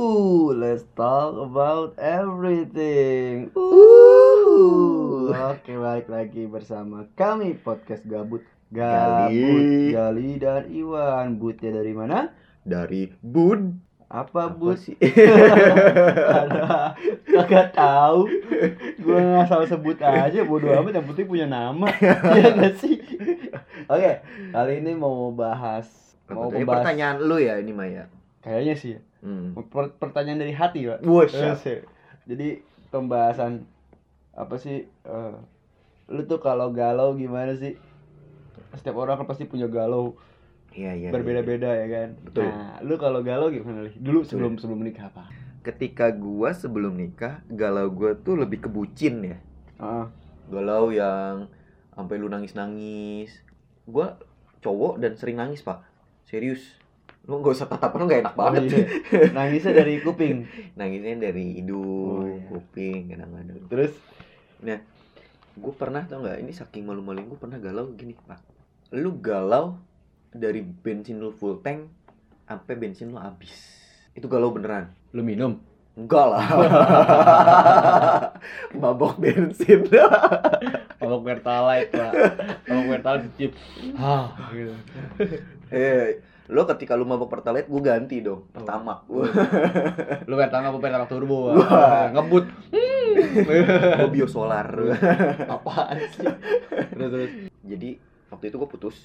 Ooh, let's talk about everything. Ooh. Oke, balik lagi bersama kami podcast Gabut. Gabut, Gali. Gali dan Iwan. Butnya dari mana? dari Bud Apa Apa but? sih Ada kagak tahu. Gua ngasal sebut aja bodo amat yang penting punya nama. Iya gak sih? Oke, kali ini mau bahas mau membahas pertanyaan lu ya ini Maya kayaknya sih ya. Hmm. Per- pertanyaan dari hati, Pak. Wush. Sih. Jadi pembahasan apa sih eh, lu tuh kalau galau gimana sih? Setiap orang kan pasti punya galau Iya iya berbeda-beda ya kan. Betul. Nah, lu kalau galau gimana, Li? Dulu sebelum sebelum menikah apa? Ketika gua sebelum nikah Galau gua tuh lebih ke bucin ya Heeh. Galau yang Sampai lu nangis-nangis Gua cowok dan sering nangis pak Serius Lu gak usah tatapan lu gak enak banget Oh, iya. Nangisnya dari kuping. Nangisnya dari hidung, Oh, iya. kuping, kadang-kadang Terus gue pernah tau nggak ini saking malu-maluin gue pernah galau gini pak lu galau dari bensin lu full tank sampai bensin lu habis itu galau beneran lu minum. enggak lah mabok bensin Mabok Pertalite, Pak. Mabok Pertalite dicip. Ah, gitu. eh lo ketika lu mabok pertalite gue ganti dong pertama Lu Pertamax apa Pertamax turbo? Wah. Ngebut. gue biosolar Apaan sih? Terus terus. jadi waktu itu gue putus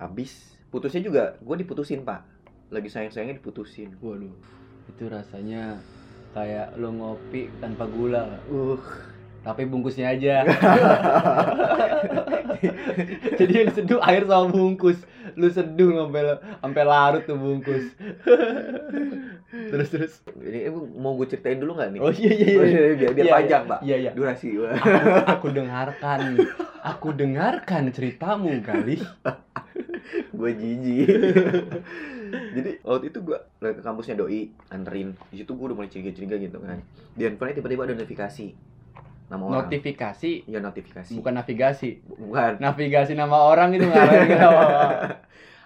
habis putusnya juga gue diputusin pak lagi sayang-sayangnya diputusin Waduh. Itu rasanya kayak lu ngopi tanpa gula, uh tapi bungkusnya aja. Jadi yang seduh air sama bungkus. Lu seduh sampai sampai larut tuh bungkus. terus terus. Ini mau gue ceritain dulu nggak nih? Oh iya iya Oh, iya. iya, biar, biar Iya, panjang, iya. Pak. Iya iya. Durasi. Wah. Aku dengarkan. Aku dengarkan ceritamu kali. gue jijik. Jadi waktu itu gue ke kampusnya doi, anterin. Di situ gue udah mulai curiga-curiga gitu kan. Di handphone tiba-tiba ada notifikasi nama orang. Notifikasi ya notifikasi. bukan navigasi. Bukan. Navigasi nama orang itu nama orang.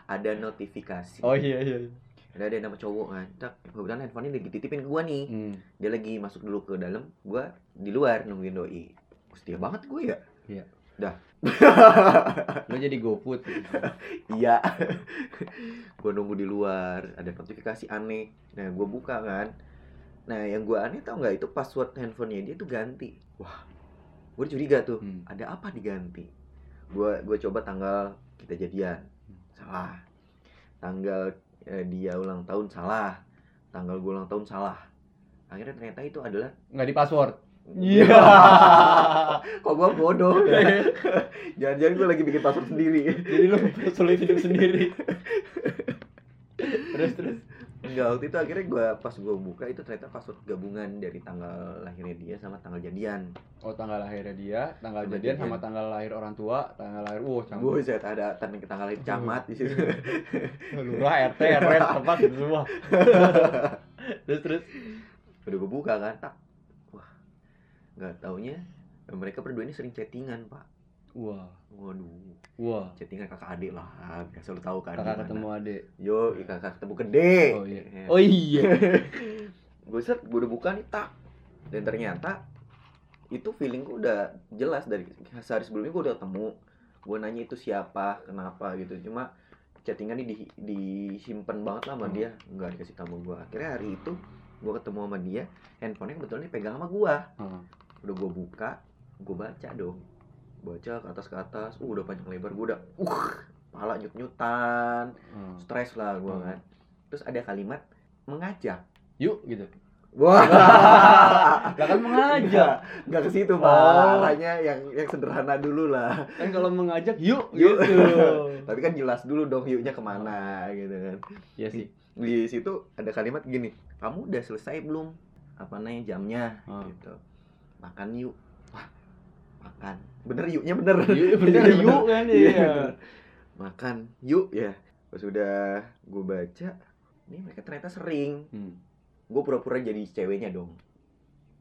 Ada notifikasi. Oh iya iya. iya. Ada ada nama cowok kan. Tak, kebetulan handphonenya lagi dititipin ke gue nih. Hmm. Dia lagi masuk dulu ke dalam, gue di luar nungguin doi. Setia banget gue ya. Iya. Dah. Lo jadi GoFood. Iya. gue nunggu di luar, ada notifikasi aneh. Nah, gue buka kan. Nah, yang gue aneh tau nggak itu password handphonenya dia tuh ganti. Wah, gue curiga tuh. Hmm. Ada apa diganti? Gue gue coba tanggal kita jadian, salah. Tanggal eh, dia ulang tahun salah. Tanggal gue ulang tahun salah. Akhirnya ternyata itu adalah Nggak di password. Iya. Kok gue bodoh ya? Jangan-jangan gue lagi bikin password sendiri. jadi lo sulit hidup sendiri. terus terus. Enggak, waktu itu akhirnya gua pas gua buka itu ternyata password gabungan dari tanggal lahirnya dia sama tanggal jadian. Oh tanggal lahirnya dia, tanggal Tanggal jadian jadian. sama tanggal lahir orang tua, tanggal lahir. Wow, canggih. Buset, ada tanda tanggal lahir camat di situ. Lurah, RT, RW, tempat itu semua. terus terus. Udah gua buka kan, tak. Wah. Enggak taunya mereka berdua ini sering chattingan, Pak. Wah, Waduh, wah. chattingan kakak adik lah. Biasa lu tahu kan. Kakak ketemu adik. Yo, kakak ketemu gede. Oh iya. Oh iya. gue set gue udah buka nih tak dan ternyata itu feelingku udah jelas dari sehari sebelumnya gue udah ketemu gue nanya itu siapa kenapa gitu cuma chattingan ini di, disimpan banget lah sama Hmm. dia nggak dikasih tahu gue akhirnya hari itu gue ketemu sama dia handphonenya kebetulan dipegang sama gue Hmm. udah gue buka gue baca dong baca ke atas ke atas uh udah panjang lebar gue udah uh pala nyut nyutan Hmm. stres lah gue Hmm. kan terus ada kalimat mengajak Yuk gitu. Wah, Lah kan mengajak. nggak ke situ Oh. pak. Arahnya yang yang sederhana dulu lah. Kan kalau mengajak yuk Yuk. gitu. Tapi kan jelas dulu dong yuknya ke mana gitu kan. Iya sih. Di situ ada kalimat gini, kamu udah selesai belum? Apa namanya jamnya? Hmm. Gitu. Makan yuk. Makan. Bener yuknya bener. Yuk bener Iya, yuk kan Iya, iya. bener. Makan yuk ya. Pas udah gue baca, ini mereka ternyata sering. Hmm. Gue pura-pura jadi ceweknya dong.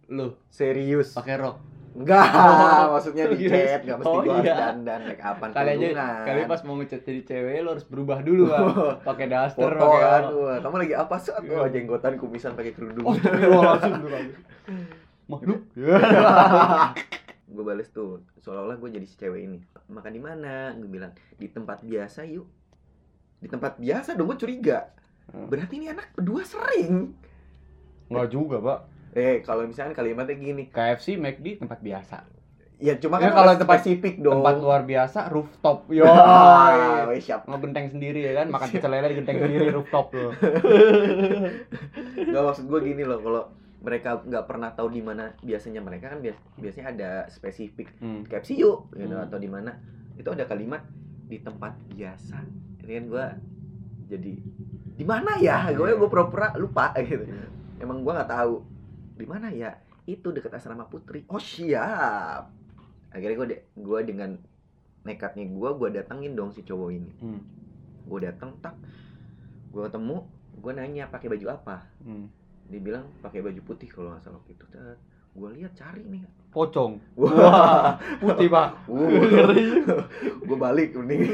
Lu Serius. pakai rok. Enggak, Oh. maksudnya di Iya. chat, enggak mesti Oh, gua iya. dandan make upan kali aja kerudungan. kali pas mau ngechat jadi cewek lo harus berubah dulu kan pakai daster pakai kan, wah, kamu lagi apa sih? Iya. Wah, jenggotan kumisan pakai kerudung. oh tuh kan makhluk gue bales tuh seolah-olah gue jadi si cewek ini. Makan di mana? Gue bilang di tempat biasa yuk. Di tempat biasa dong gue curiga. Hmm. berarti ini anak berdua sering. Nggak juga pak. Eh kalau misalnya kalimatnya gini. KFC McD tempat biasa. Ya cuma Ya, kan kalau tempat- spesifik dong. tempat luar biasa rooftop. Yo Wah, weh, siap. Ngegenteng sendiri ya kan? Makan pecel lele digenteng sendiri rooftop lo nggak maksud gue gini loh kalau mereka nggak pernah tahu di mana biasanya mereka kan bias biasanya ada spesifik hmm. KFC yuk gitu Hmm. atau di mana itu ada kalimat di tempat biasa ini kan gue jadi di mana ya gue Iya. gue pura-pura lupa gitu emang gue nggak tahu di mana ya itu dekat asrama putri oh siap akhirnya gue de- gue dengan nekatnya gue gue datengin dong si cowok ini Hmm. gue dateng tak gue ketemu gue nanya pakai baju apa Hmm. Dia bilang pakai baju putih kalau nggak salah waktu itu. Gue lihat cari nih. Pocong. Wah. Putih pak. Gue balik mending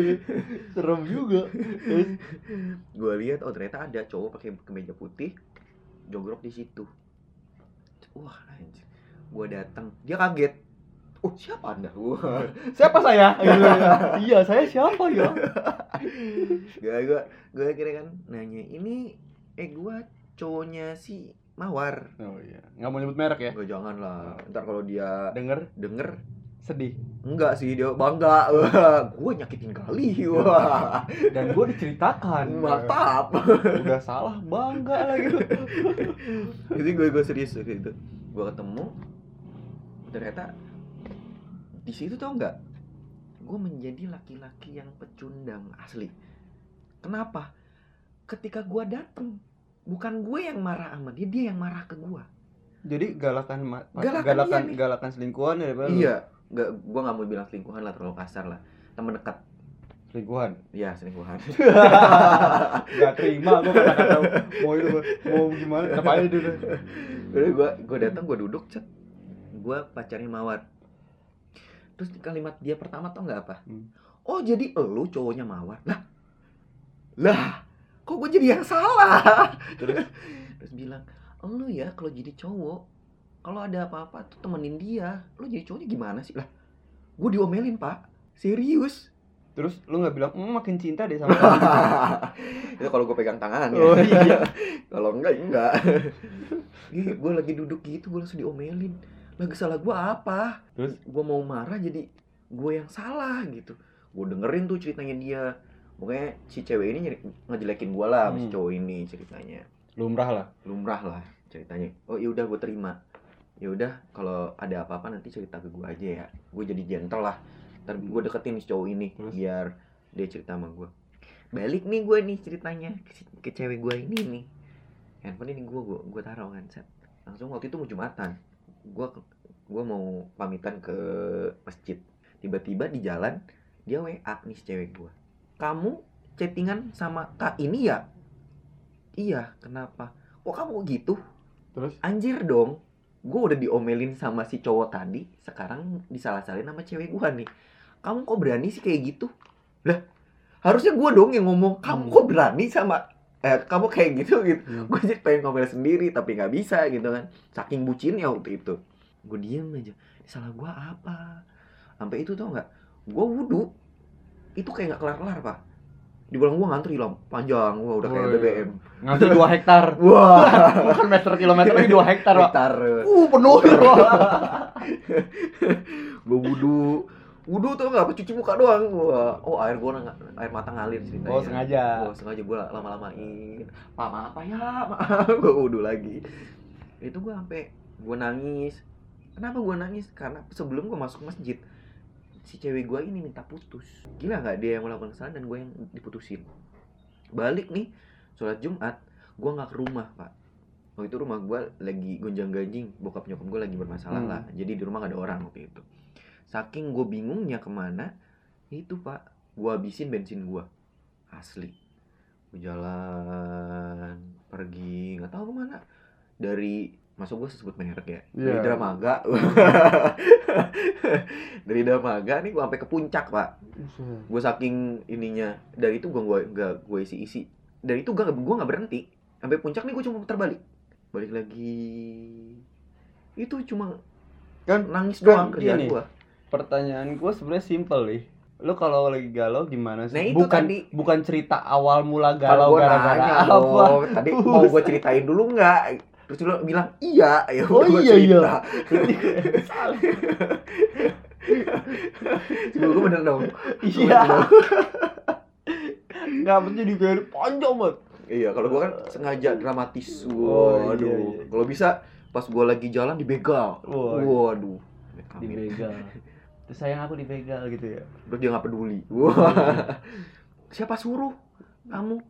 serem juga. Gue lihat oh ternyata ada cowok pakai kemeja putih jogrok di situ. Wah anjir gue datang. Dia kaget. Oh siapa anda? Wah. Siapa saya? Iya saya siapa ya? Gue gue gue akhirnya kan nanya ini eh gue cowoknya si mawar. Oh iya. Nggak mau nyebut merek ya? Gue jangan lah ntar kalau dia denger? denger sedih. enggak sih dia bangga. Gue nyakitin kali. Wah. Dan gue diceritakan. Mantap. Udah salah bangga lagi. Jadi gue gue serius gitu gue ketemu ternyata di situ tau nggak? Gue menjadi laki-laki yang pecundang asli. Kenapa? Ketika gue dateng bukan gue yang marah sama dia dia yang marah ke gue jadi galakan Galakan galakan iya galakan selingkuhan ya Pak? iya nggak gue nggak mau bilang selingkuhan lah terlalu kasar lah. Temen dekat. Selingkuhan? Iya selingkuhan. Nggak terima gue kata-kata mau itu mau gimana apa aja dulu Udah gue gue datang gue duduk cet. Gue pacarnya mawar. Terus kalimat dia pertama tau nggak apa? Hmm. oh jadi elu cowoknya mawar. Lah. Lah kok gue jadi yang salah? Terus? terus bilang elu ya kalau jadi cowok kalau ada apa-apa tuh temenin dia. Lu jadi cowoknya gimana sih? Lah gue diomelin pak. Serius. Terus lu nggak bilang "Hmm, makin cinta deh sama itu kalau gue pegang tangan oh iya kalau enggak ya enggak. Gue lagi duduk gitu gue langsung diomelin. Lagi salah gue apa? Terus? gue mau marah jadi gue yang salah gitu. Gue dengerin tuh ceritanya dia pokoknya si cewek ini ngejelekin gue lah sama si Hmm. cowok ini ceritanya. Lumrah lah. Lumrah lah ceritanya. Oh ya udah gue terima. Ya udah kalau ada apa-apa nanti cerita ke gue aja ya. Gue jadi gentle lah. Ntar gue deketin si cowok ini Terus? biar dia cerita sama gue balik nih gue nih ceritanya ke, ke cewek gue ini nih. Handphone ini gue gue gue taruh kan set langsung waktu itu mau jumatan. Gue gue mau pamitan ke masjid. Tiba-tiba di jalan dia wa nih si cewek gue kamu chattingan sama kak ini ya? Iya kenapa? Kok kamu gitu? Terus? Anjir dong. Gue udah diomelin sama si cowok tadi sekarang disalah-salahin sama cewek gue nih. Kamu kok berani sih kayak gitu? Lah harusnya gue dong yang ngomong kamu Hmm. kok berani sama eh kamu kayak gitu? Gitu. Hmm. gue jadi pengen ngomel sendiri tapi nggak bisa gitu kan. Saking bucinnya waktu itu. Gue diem aja. Salah gue apa? Sampai itu tau nggak? Gue wudhu itu kayak nggak kelar-kelar pak. Di belakang gue ngantri lah panjang. Wah udah kayak. BBM. Ngantri 2 hektar. Wah. Bukan meter kilometer ini 2 hektar pak. Hektar. uh penuh. Gue wudhu wudhu tuh nggak apa cuci muka doang. Wah, oh air gua air mata ngalir ceritanya oh sengaja. Oh sengaja gue lama-lamain. Pak maaf apa ya. Maaf. Gue wudhu lagi. Itu gue sampai gue nangis. Kenapa gue nangis? Karena sebelum gue masuk masjid si cewek gue ini minta putus. Gila nggak dia yang melakukan kesalahan dan gue yang diputusin? Balik nih sholat jumat gue nggak ke rumah pak. Waktu itu rumah gue lagi gonjang ganjing bokap nyokap gue lagi bermasalah Hmm. lah. Jadi di rumah gak ada orang waktu itu. Saking gue bingungnya ke mana itu pak gue habisin bensin gue asli. Gue jalan pergi nggak tahu ke mana. Dari masuk gue sebut merek ya. Iya. dari Dramaga dari Dramaga nih gue sampai ke puncak pak. Gue saking ininya dari itu gue gak gue isi isi dari itu gue gue nggak berhenti. Sampai puncak nih gue cuma putar balik. Balik lagi. Itu cuma Kan nangis kan doang kerjaan gue pertanyaan gue sebenarnya simple nih. Lu kalau lagi galau gimana sih? Nah, itu bukan tadi. bukan cerita awal mula galau gara-gara apa? Dong tadi mau gue ceritain dulu nggak terus lu bilang iya ya Oh, iya, iya. Coba gue bener dong iya nggak jadi kayak panjang banget Iya, kalau gua kan sengaja dramatis. Oh, Waduh. iya, iya. Kalau bisa pas gua lagi jalan dibegal. Wah. Waduh. Dibegal terus sayang aku dibegal gitu ya Terus dia nggak peduli. Wah. Siapa suruh kamu?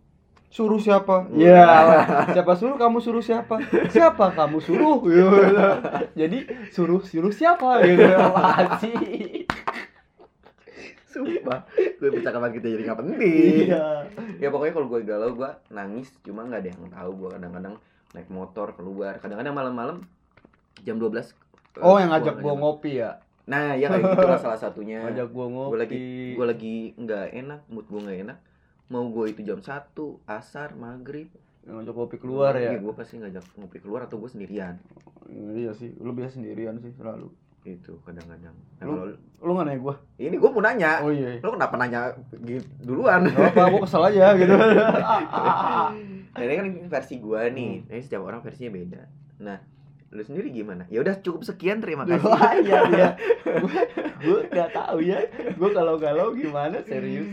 Suruh siapa? Iya. siapa suruh kamu suruh siapa? Siapa kamu suruh? Jadi suruh suruh siapa? Gitu sih? Sumpah, gue bisa kapan kita jadi nggak penting. Iya. Ya pokoknya kalau gue galau gue nangis, cuma nggak ada yang tahu. Gue kadang-kadang naik motor keluar, kadang-kadang malam-malam jam 12 eh, Oh yang ngajak ngajak- ngopi ya? Nah, ya kayak gitu lah salah satunya. Ngajak gua ngopi. gue lagi gue lagi nggak enak mood gue nggak enak mau gue itu jam 1, asar maghrib ngajak ngopi keluar ya? gue pasti ngajak ngopi keluar atau gue sendirian Iya sih, lu biasa sendirian sih selalu. itu kadang-kadang nah, Lu- kalau Lu nggak nanya gua? ini gue mau nanya Oh iya. lo kenapa nanya gitu duluan Gak apa, gua kesel aja gitu. nah, ini kan versi gue nih ini setiap orang versinya beda nah lu sendiri gimana ya udah cukup sekian terima kasih Wah, iya iya. Gua, gua gak tahu ya. Gua kalau galau gimana serius?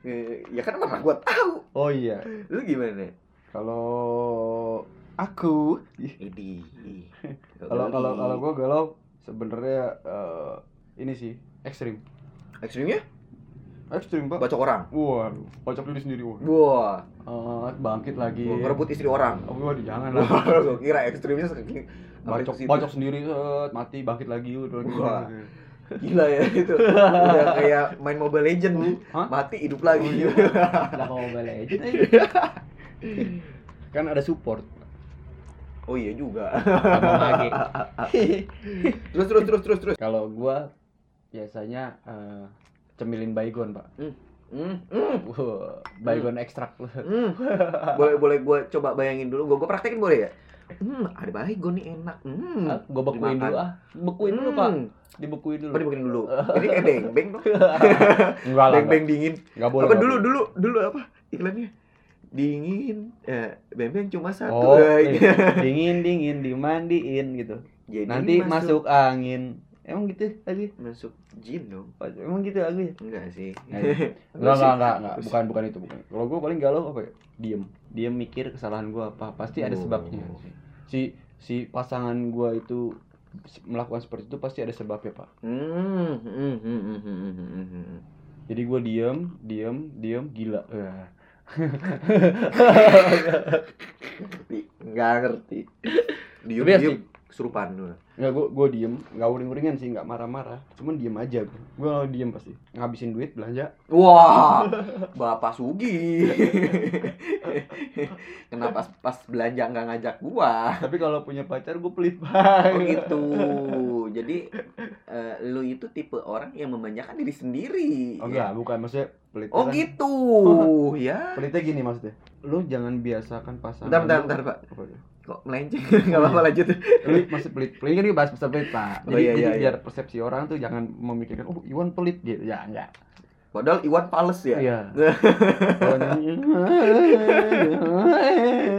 Eh, ya kan mana gue tahu Oh iya. lu gimana Kalau aku ini kalau kalau kalau gua galau sebenarnya eh, ini sih ekstrim. ekstrimnya Ekstrim, Pak. bacok orang Waduh, kocok diri sendiri. Wah. wah Eh, bangkit lagi. Gua ngerebut istri orang Oh, waduh, jangan lah. Gue kira ekstrimnya saking sampai Bacok, bacok sendiri, mati, bangkit lagi, udah lagi. Gila ya itu. Udah kayak main Mobile Legend. Hah? Mati hidup lagi. Oh, iya. Kalau Mobile Legends aja. kan ada support Oh iya juga. terus terus terus terus terus. Kalau gua biasanya eh, cemilin baygon, Pak. Hmm, hmm, Wah, baygon ekstrak. hmm. Boleh boleh gue coba bayangin dulu. Gue gue praktekin boleh ya? Hmm, ada baygon nih enak. Hmm. Gue bekuin Dimakan. dulu ah. Bekuin dulu, Pak. Hmm. Dibekuin dulu. Apa dibikin dulu? Ini kayak beng beng tuh. Enggak lah. Beng beng dingin. Enggak boleh. apa nggak dulu dulu dulu apa iklannya? Dingin. Eh, beng beng cuma satu. Oh, eh. iya. dingin dingin dimandiin gitu. Jadi Nanti masuk angin. Emang gitu lagi? masuk jin dong. Emang gitu lagu ya? Enggak sih. Enggak, enggak, enggak, enggak, enggak. Bukan, bukan itu, bukan. Kalau gue paling galau apa ya? Diem. Diem mikir kesalahan gue apa. Pasti ada Oh. sebabnya. Si si pasangan gue itu melakukan seperti itu pasti ada sebabnya, Pak. Hmm, hmm, hmm. Jadi gue diem, diem, diem, gila. Wah. Ngerti. Nggak ngerti. Diem, diem. sih. Kesurupan lu. Nggak, gue gue diem, nggak uring-uringan sih, nggak marah-marah. Cuman diem aja gue. Kalau diem pasti. Ngabisin duit, belanja. Wah, Bapak Sugi. Kenapa pas, pas belanja nggak ngajak gua? Tapi kalau punya pacar gue pelit banget. Oh gitu. Jadi eh, lu itu tipe orang yang memanjakan diri sendiri. Oh enggak, bukan. Maksudnya pelit. Oh gitu. ya. Pelitnya gini maksudnya. Lu jangan biasakan pasangan. Bentar, bentar, bentar, Pak. Apa ya? Kok melenceng? Enggak apa-apa lanjut. Lu masih pelit. Pelit kan bahas pelit, pelit, Pak. Oh, Jadi, iya, jadi iya, iya. biar persepsi orang tuh jangan memikirkan, oh Iwan pelit gitu. Ya, enggak. Padahal Iwan pales ya. Iya. Kalau nyanyi,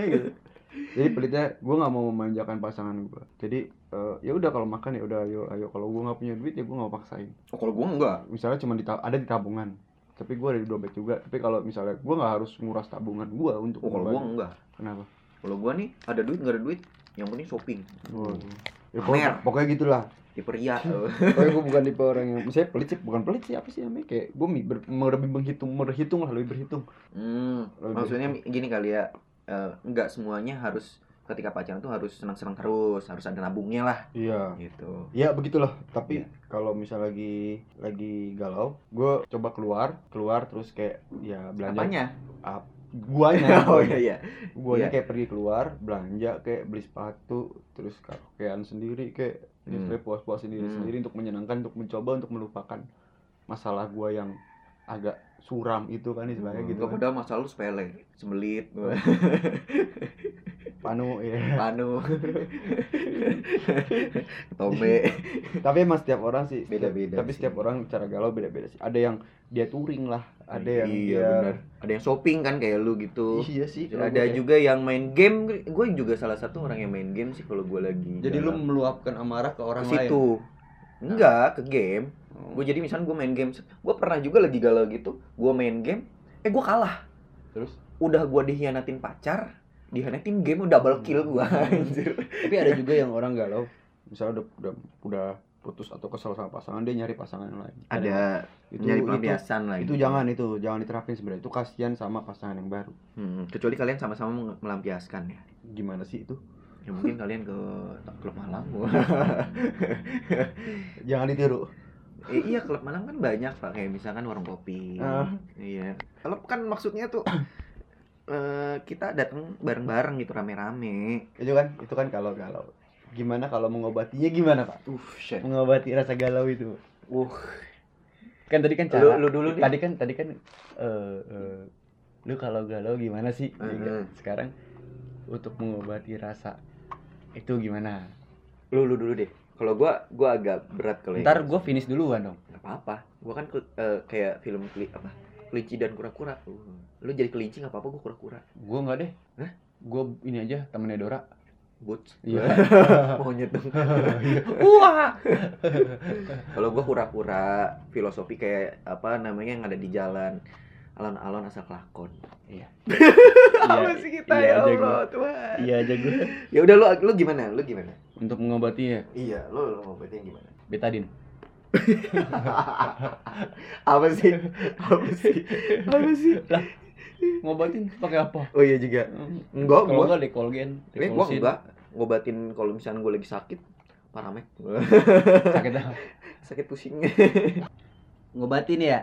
gitu. Jadi pelitnya gue nggak mau memanjakan pasangan gue. Jadi eh, ya udah kalau makan ya udah ayo ayo kalau gue nggak punya duit ya gue nggak paksain. Oh, kalau gua enggak. Misalnya cuma di ada di tabungan. Tapi gue ada di dompet juga. Tapi kalau misalnya gue nggak harus nguras tabungan gue untuk Oh, kalau gua ngebantu. enggak. Kenapa? Kalau gua nih ada duit nggak ada duit, yang penting shopping. Waduh. Ya, pokoknya, pokoknya gitulah. Tipe ria. Pokoknya gue bukan tipe orang yang misalnya pelit sih, bukan pelit sih apa sih namanya kayak gue ber, lebih menghitung, berhitung lah lebih berhitung. Hmm, Lebih. maksudnya gini kali ya, eh, nggak semuanya harus ketika pacaran tuh harus senang-senang terus, harus ada nabungnya lah, Iya. gitu. Ya begitulah. Tapi Iya. kalau misal lagi lagi galau, gue coba keluar, keluar terus kayak ya belanja Apanya? Guanya oh iya iya guanya Iya. kayak pergi keluar belanja kayak beli sepatu terus karaokean sendiri kayak Hmm. hmm. puas-puas sendiri Hmm. sendiri untuk menyenangkan untuk mencoba untuk melupakan masalah gua yang agak suram itu kan istilahnya gitu Gak kan. padahal masalah lu sepele sembelit panu ya panu. Tombe tapi emang setiap orang sih Beda-beda tapi sih. setiap orang cara galau beda-beda sih. Ada yang dia touring lah ada yang iya. dia benar ada yang shopping kan kayak lu gitu. Iya sih ada kayak- juga yang main game. Gue juga salah satu orang yang main game sih kalau gue lagi jadi lu galau. meluapkan amarah ke orang ke lain? Situ enggak ke game. Oh. gue jadi misalnya gue main game gue pernah juga lagi galau gitu. Gue main game eh gue kalah. Terus? Udah gue dihianatin pacar dihianatin game udah double kill gue anjir. Tapi ada juga yang orang galau misalnya udah udah udah putus atau kesel sama pasangan dia nyari pasangan yang lain. Ada. Itu nyari pelampiasan lah itu gitu. jangan itu jangan diterapin sebenarnya. Itu kasihan sama pasangan yang baru. Hmm, kecuali kalian sama-sama melampiaskan ya. Gimana sih itu? Ya mungkin kalian ke klub malam jangan ditiru. Eh, iya klub malam kan banyak pak. Kayak misalkan warung kopi. Ah. iya. Kalau kan maksudnya tuh eh, kita datang bareng-bareng gitu rame-rame. Itu kan itu kan kalau galau gimana kalau mengobatinya gimana pak? Uh shit. Mengobati rasa galau itu uh kan tadi kan lu, cara lu dulu nih. tadi kan tadi kan eh eh, lu kalau galau gimana sih? Ya Mhm. kan? sekarang untuk mengobati rasa itu gimana? Lu lu dulu deh. Kalau gua gua agak berat kalau ntar gitu. gue finish duluan dong. Gak apa-apa. Gua kan eh, kayak film keli apa kelinci dan kura-kura. Uh, lu jadi kelinci nggak apa-apa gua kura-kura. Gue nggak deh. Hah? gue ini aja temennya Dora. Boots. Iya. monyet dong. Wah! Kalau gua kura-kura filosofi kayak apa namanya yang ada di jalan alon-alon asal kelakon. Iya. apa sih kita iya ya Allah gua. Tuhan? Iya aja gue ya udah lu lu gimana? Lu gimana? Untuk mengobati ya iya lu lu berarti gimana? Betadin apa sih? Apa sih? Apa sih? Ngobatin pakai apa? Oh iya juga. Enggak kalau gua enggak dekolgen eh, gua enggak. Ngobatin kalau misalnya gua lagi sakit paramek sakit apa? sakit pusing. Ngobatin ya?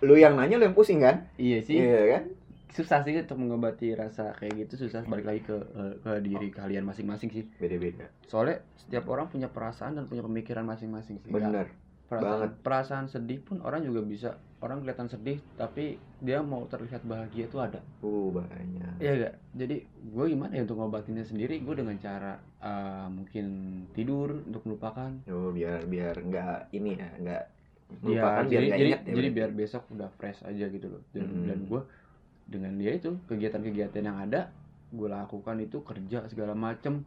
Lu yang nanya lu yang pusing kan? Iya sih. Iya kan susah sih untuk mengobati rasa kayak gitu susah balik lagi ke eh, ke diri kalian masing-masing sih beda-beda soalnya setiap orang punya perasaan dan punya pemikiran masing-masing sih bener perasaan banget. perasaan sedih pun orang juga bisa orang kelihatan sedih tapi dia mau terlihat bahagia itu ada uh banyak Iya gak? Jadi gue gimana ya untuk ngobatinnya sendiri? Gue dengan cara eh, mungkin tidur untuk melupakan. oh biar biar enggak ini ya enggak Iya, melupakan biar jadi nggak jadi, ingat ya jadi biar besok udah fresh aja gitu loh. Dan, Hmm. dan gue dengan dia itu kegiatan-kegiatan yang ada gue lakukan itu kerja segala macem.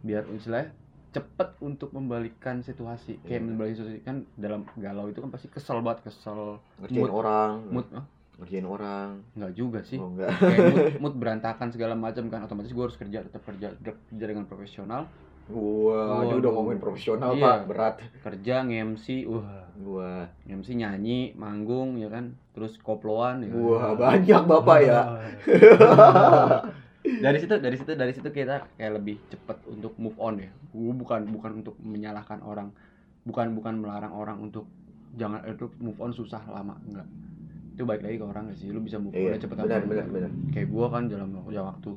Biar istilahnya cepet untuk membalikkan situasi. Kayak Iya. membalikkan situasi kan dalam galau itu kan pasti kesel banget kesel ngerjain mood- orang. Mood ah, ngerjain orang. Nggak juga sih. Oh enggak kayak mood, mood berantakan segala macam kan. Otomatis gue harus kerja tetap kerja kerja dengan profesional Wah, Waduh. dia udah ngomongin profesional Iya. pak, berat. kerja nge-MC wah Gua, MC nyanyi manggung ya kan terus koploan ya kan? wah banyak bapak ya. dari situ dari situ dari situ kita kayak lebih cepet untuk move on ya gue bukan bukan untuk menyalahkan orang bukan bukan melarang orang untuk jangan itu move on susah lama enggak itu baik lagi ke orang gak sih lu bisa move on Iya, cepet benar, benar, benar. kayak gue kan dalam waktu waktu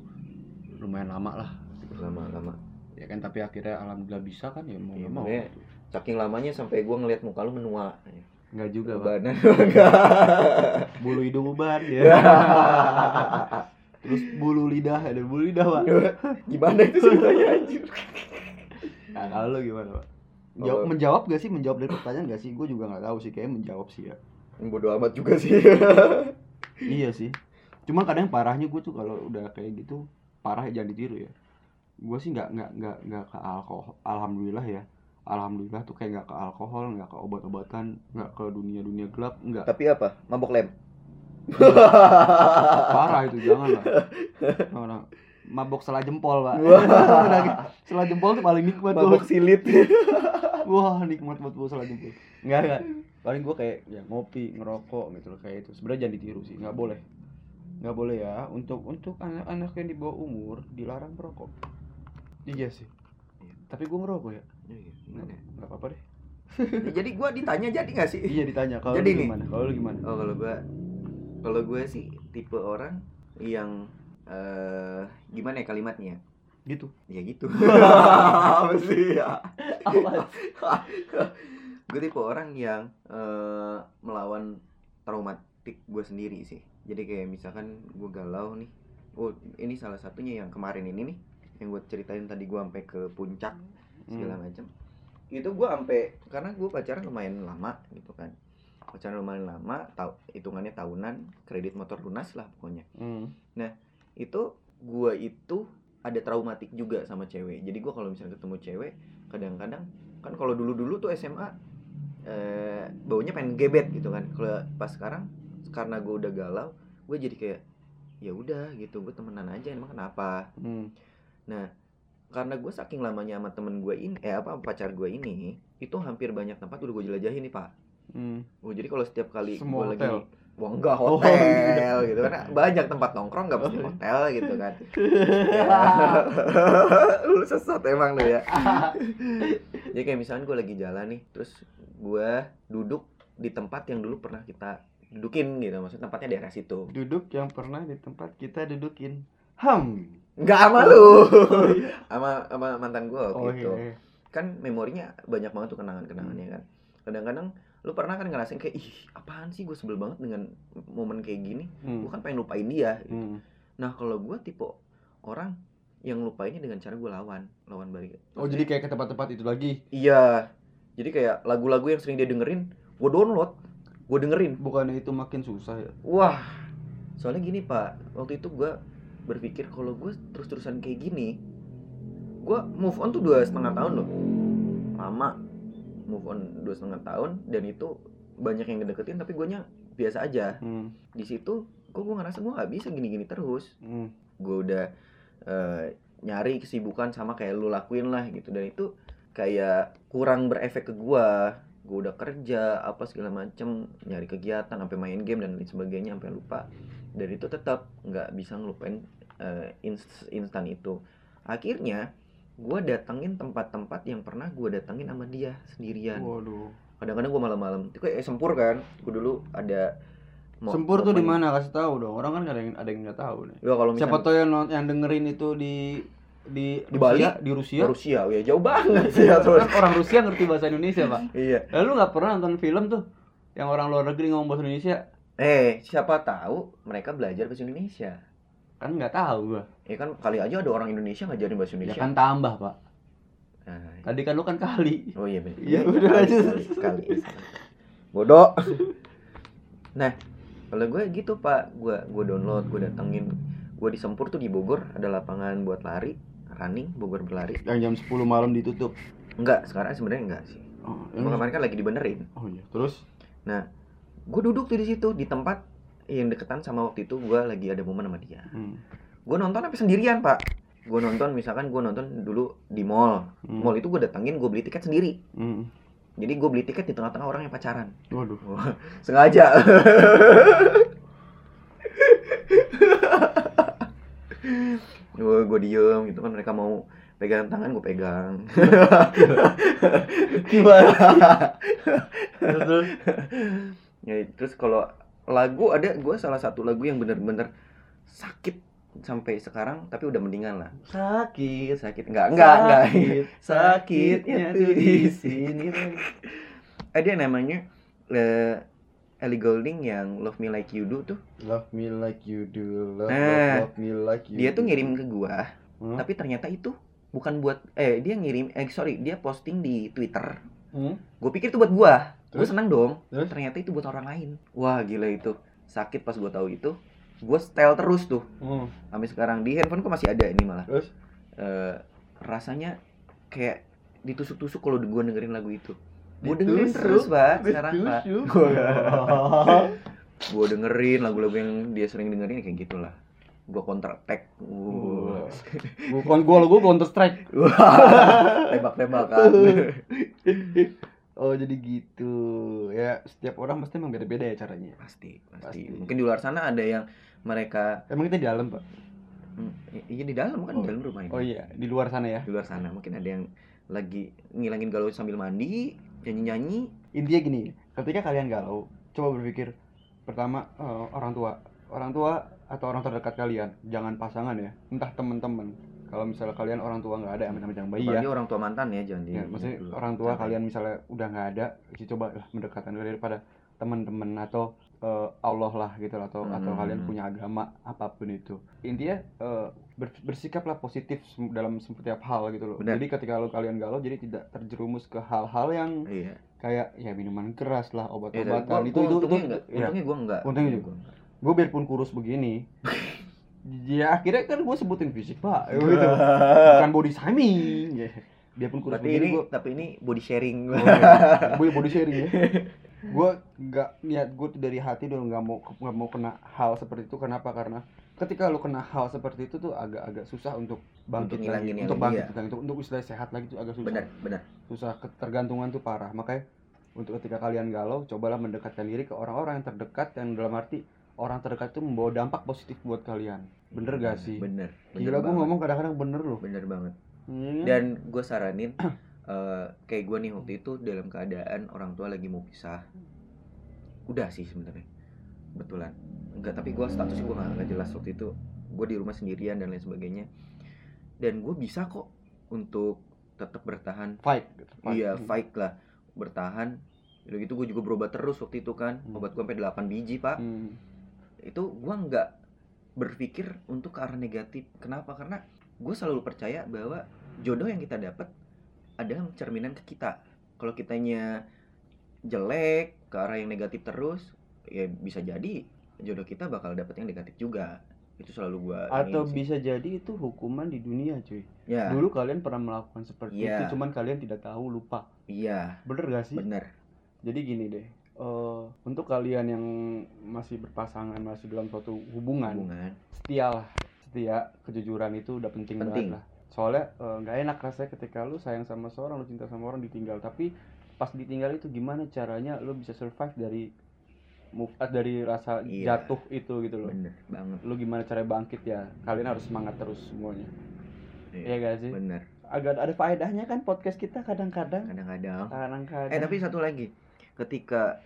lumayan lama lah Lama, lama. Ya kan tapi akhirnya alhamdulillah bisa kan ya mau nggak mau. Saking lamanya sampai gua ngeliat muka lu menua. nggak juga enggak. bulu hidung uban ya. Terus bulu lidah ada bulu lidah pak. Gimana itu ceritanya anjir? nah, kalau lu gimana pak? Jawab, menjawab gak sih? Menjawab dari pertanyaan gak sih? Gue juga nggak tahu sih kayaknya menjawab sih ya. Bodoh amat juga sih. iya sih. Cuma kadang parahnya gue tuh kalau udah kayak gitu parah ya jangan ditiru ya gue sih nggak nggak nggak nggak ke alkohol alhamdulillah ya. Alhamdulillah tuh kayak nggak ke alkohol nggak ke obat-obatan nggak ke dunia dunia gelap nggak. Tapi apa? Mabok lem. parah itu jangan lah. Jangan. mabok selah jempol pak. Selah jempol tuh paling nikmat tuh Mabok silit. wah nikmat buat selah jempol. Nggak nggak. Paling gue kayak ya ngopi ngerokok gitu loh kayak itu. Sebenarnya jangan ditiru sih nggak boleh. Nggak boleh ya. Untuk untuk anak-anak yang di bawah umur dilarang merokok iya sih tapi gue ngerokok ya nggak nggak apa-apa deh Jadi gua ditanya jadi gak sih? iya ditanya kalau Jadi lu gimana kalau lu gimana Oh kalau gua Kalau gue sih tipe orang yang eh gimana ya kalimatnya? Gitu. Ya gitu. Apa sih ya? Gue tipe orang yang eh, melawan traumatik gue sendiri sih. Jadi kayak misalkan gue galau nih. Oh, ini salah satunya yang kemarin ini nih yang gue ceritain tadi gue sampai ke puncak segala Hmm. macam. Itu gue sampai karena gue pacaran lumayan lama gitu kan. Pacaran lumayan lama, tahu hitungannya tahunan, kredit motor lunas lah pokoknya Hmm. itu gua itu ada traumatik juga sama cewek jadi gua kalau misalnya ketemu cewek kadang-kadang kan kalau dulu-dulu tuh SMA eh baunya pengen gebet gitu kan kalau pas sekarang karena gua udah galau gue jadi kayak ya udah gitu gue temenan aja emang kenapa Hmm. Karena gue saking lamanya sama temen gue ini eh apa pacar gue ini itu hampir banyak tempat udah gue jelajahin nih pak Hmm. Oh, jadi kalau setiap kali hotel? lagi Wah enggak Oh, hotel gitu kan banyak tempat nongkrong nggak mesti Oh, hotel gitu kan lu sesat emang lu ya jadi kayak misalnya gue lagi jalan nih terus gue duduk di tempat yang dulu pernah kita dudukin gitu maksudnya tempatnya daerah situ Duduk yang pernah di tempat kita dudukin. Ham. Nggak sama lu. Oh, iya. sama sama mantan gue Oh, gitu iya. kan memorinya banyak banget tuh kenangan-kenangannya kan. Kadang-kadang lu pernah kan ngerasain kayak ih apaan sih gue sebel banget dengan momen kayak gini. Hmm. gue kan pengen lupain dia. Hmm. nah kalau gue tipe orang yang lupainnya dengan cara gue lawan lawan balik. Oh jadi kayak ke tempat-tempat itu lagi? Iya. Jadi kayak lagu-lagu yang sering dia dengerin gue download gue dengerin. Bukannya itu makin susah ya? Wah soalnya gini pak. Waktu itu gue berpikir kalau gue terus-terusan kayak gini gue move on tuh dua setengah tahun loh. Lama move on dua setengah tahun dan itu banyak yang ngedeketin tapi gue biasa aja. Hmm. di situ kok gue ngerasa gue nggak bisa gini-gini terus. Hmm. gue udah eh, nyari kesibukan sama kayak lu lakuin lah gitu. Dan itu kayak kurang berefek ke gue gue udah kerja apa segala macem nyari kegiatan sampai main game dan lain sebagainya sampai lupa. Dan itu tetap nggak bisa ngelupain eh, ins- instan itu. Akhirnya gue datengin tempat-tempat yang pernah gue datengin sama dia sendirian. Waduh. Kadang-kadang gue malam-malam. Itu kayak sempur kan? Gue dulu ada mo- Sempur tuh di mana? Kasih tahu dong. Orang kan ada yang ada yang nggak tahu nih. ya kalau Siapa misalnya tahu yang yang dengerin itu di di Di Bali? Rusia, di Rusia. Rusia ya jauh banget sih ya. Kan orang Rusia ngerti bahasa Indonesia, Pak. iya Lalu nggak pernah nonton film tuh yang orang luar negeri ngomong bahasa Indonesia? eh siapa tahu mereka belajar bahasa Indonesia Kan nggak tahu gua. ya kan kali aja ada orang Indonesia ngajarin bahasa Ya Indonesia kan tambah, Pak. Nah, Tadi kan lu kan kali. oh iya bener. Iya, Iya, udah kali, lanjut. kali, kali. bodoh nah kalau gue gitu pak gue gue download gue datengin gue di Sempur tuh di Bogor ada lapangan buat lari running Bogor berlari Yang jam 10 malam ditutup. enggak sekarang sebenarnya enggak sih Oh, Emang kemarin kan lagi dibenerin oh iya. Terus gue duduk tuh di situ di tempat yang deketan sama waktu itu gue lagi ada momen sama dia hmm. gue nonton sampai sendirian pak gue nonton misalkan gue nonton dulu di mall Hmm. mall itu gue datangin gue beli tiket sendiri Hmm. jadi gue beli tiket di tengah-tengah orang yang pacaran Waduh. Sengaja gue gue diem gitu kan mereka mau pegang tangan gue pegang. Gimana? terus, ya, terus kalau lagu ada gue salah satu lagu yang bener-bener sakit sampai sekarang tapi udah mendingan lah. Sakit. sakit. Enggak enggak enggak Sakit. sakitnya tuh di sini. Ada yang namanya eh, Ellie Goulding yang Love Me Like You Do tuh Love me like you do. Love, Nah, love, love me like you dia tuh ngirim ke gua Hmm? tapi ternyata itu bukan buat eh dia ngirim eh sorry dia posting di Twitter Hmm? gue pikir itu buat gua gue Terus? seneng dong Terus? ternyata itu buat orang lain wah gila itu sakit pas gua tahu itu gue setel terus tuh Hmm. sampai sekarang di handphone masih ada ini malah Terus? Eh, rasanya kayak ditusuk-tusuk kalau gue dengerin lagu itu gue dengerin terus pak sekarang pak gue dengerin lagu-lagu yang dia sering dengerin kayak gitulah gue counter attack. Wah. Bukan gua, gua counter strike. tembak-tembakan Oh jadi gitu ya setiap orang pasti emang beda-beda ya caranya. pasti, pasti Pasti. mungkin di luar sana ada yang mereka Emang kita di dalam pak? Hmm, iya di dalam kan Oh. di dalam rumah ini Oh iya di luar sana ya. di luar sana mungkin ada yang lagi ngilangin galau sambil mandi nyanyi-nyanyi Intinya gini, ketika kalian galau, coba berpikir pertama eh, orang tua orang tua atau orang terdekat kalian jangan pasangan ya entah teman-teman kalau misalnya kalian orang tua nggak ada yang bayi ya orang tua mantan ya jangan di Ya, maksudnya dulu. orang tua Santai. kalian misalnya udah nggak ada, sih coba lah mendekatan daripada teman-teman atau eh, Allah lah gitu lah, atau atau Hmm. kalian punya agama apa pun itu. Intinya eh, ber- bersikaplah positif dalam setiap hal gitu loh. Benar. Jadi ketika lo kalian galau, jadi tidak terjerumus ke hal-hal yang Iya. kayak ya minuman keras lah, Iya, obat-obatan itu itu itu. untungnya enggak, ya, untungnya gua enggak. Untungnya juga. Gue biarpun kurus begini, ya akhirnya kan gue sebutin fisik pak, gitu. bukan body shaming. Ya. Biarpun kurus Tapi begini, ini gua- tapi ini body sharing. Oh, iya. Gue body sharing ya. Gue nggak niat gue tuh dari hati udah nggak mau nggak mau kena hal seperti itu. Kenapa? Karena ketika lu kena hal seperti itu tuh agak-agak susah untuk bangkit Untuk lagi, untuk bangkit ya. lagi, untuk untuk istilah sehat lagi tuh agak susah. benar, benar. Susah ketergantungan tuh parah. Makanya untuk ketika kalian galau, cobalah mendekatkan diri ke orang-orang yang terdekat yang dalam arti orang terdekat itu membawa dampak positif buat kalian. Bener gak sih? Bener. bener Gila gue ngomong kadang-kadang bener loh. bener banget. Iya kan? Dan gue saranin eh, kayak gue nih waktu itu dalam keadaan orang tua lagi mau pisah. Udah sih sebenarnya. Betulan. Enggak, tapi gue statusnya gue nggak jelas waktu itu. Gue di rumah sendirian dan lain sebagainya. Dan gue bisa kok untuk tetap bertahan fight. gitu, Iya, fight lah, bertahan. Udah gitu gue juga berobat terus waktu itu kan. Hmm. Obat gue sampai 8 biji, Pak. Hmm. Itu gua nggak berpikir untuk ke arah negatif. Kenapa? Karena gue selalu percaya bahwa jodoh yang kita dapat adalah cerminan ke kita. Kalau kitanya jelek ke arah yang negatif terus, ya bisa jadi jodoh kita bakal dapet yang negatif juga. Itu selalu gua Atau bisa jadi itu hukuman di dunia cuy. ya, Dulu kalian pernah melakukan seperti Iya. itu, cuman kalian tidak tahu, lupa. iya, Bener gak sih? bener. Jadi gini deh, eh, untuk kalian yang masih berpasangan, masih dalam suatu hubungan, Hubungan. setia lah. Setia, kejujuran itu udah penting, Penting. banget lah. Soalnya eh, nggak enak rasanya ketika lu sayang sama seorang, lu cinta sama orang ditinggal. Tapi pas ditinggal itu gimana caranya lu bisa survive dari move out dari rasa Iya. jatuh itu gitu loh. Bener banget. Lu gimana cara bangkit ya? Kalian harus semangat terus semuanya. Iya Iya, gak sih? bener. Agak ada faedahnya kan podcast kita kadang-kadang. Kadang-kadang. Kadang-kadang. Eh tapi satu lagi, ketika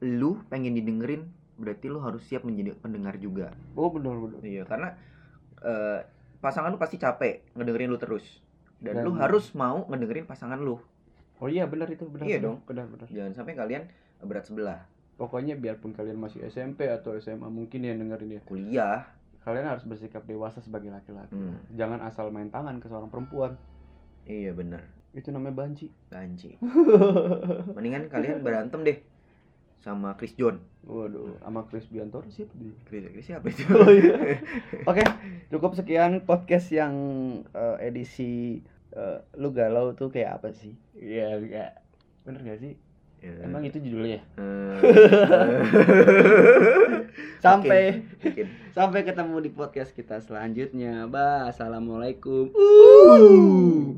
lu pengen didengerin, berarti lu harus siap menjadi pendengar juga. Oh benar benar. Iya, karena eh, pasangan lu pasti capek ngedengerin lu terus. Dan, Dan- lu harus mau ngedengerin pasangan lu. Oh iya benar itu benar. Iya benar, dong. Benar benar. Jangan sampai kalian berat sebelah. Pokoknya biarpun kalian masih SMP atau SMA mungkin yang dengerin ya, Kuliah, kalian harus bersikap dewasa sebagai laki-laki. Hmm. Jangan asal main tangan ke seorang perempuan. iya bener, Itu namanya banci. banci. Mendingan kalian berantem deh sama Chris John. Waduh, sama Chris Biantoro sih. Chris, Chris siapa itu? Oh iya. Oke, cukup sekian podcast yang eh, edisi eh, lu galau tuh kayak apa sih? Iya, enggak. Bener gak sih? Ya, Emang itu judulnya ya? eh, Sampai mungkin. sampai ketemu di podcast kita selanjutnya. Bah, assalamualaikum. Uh.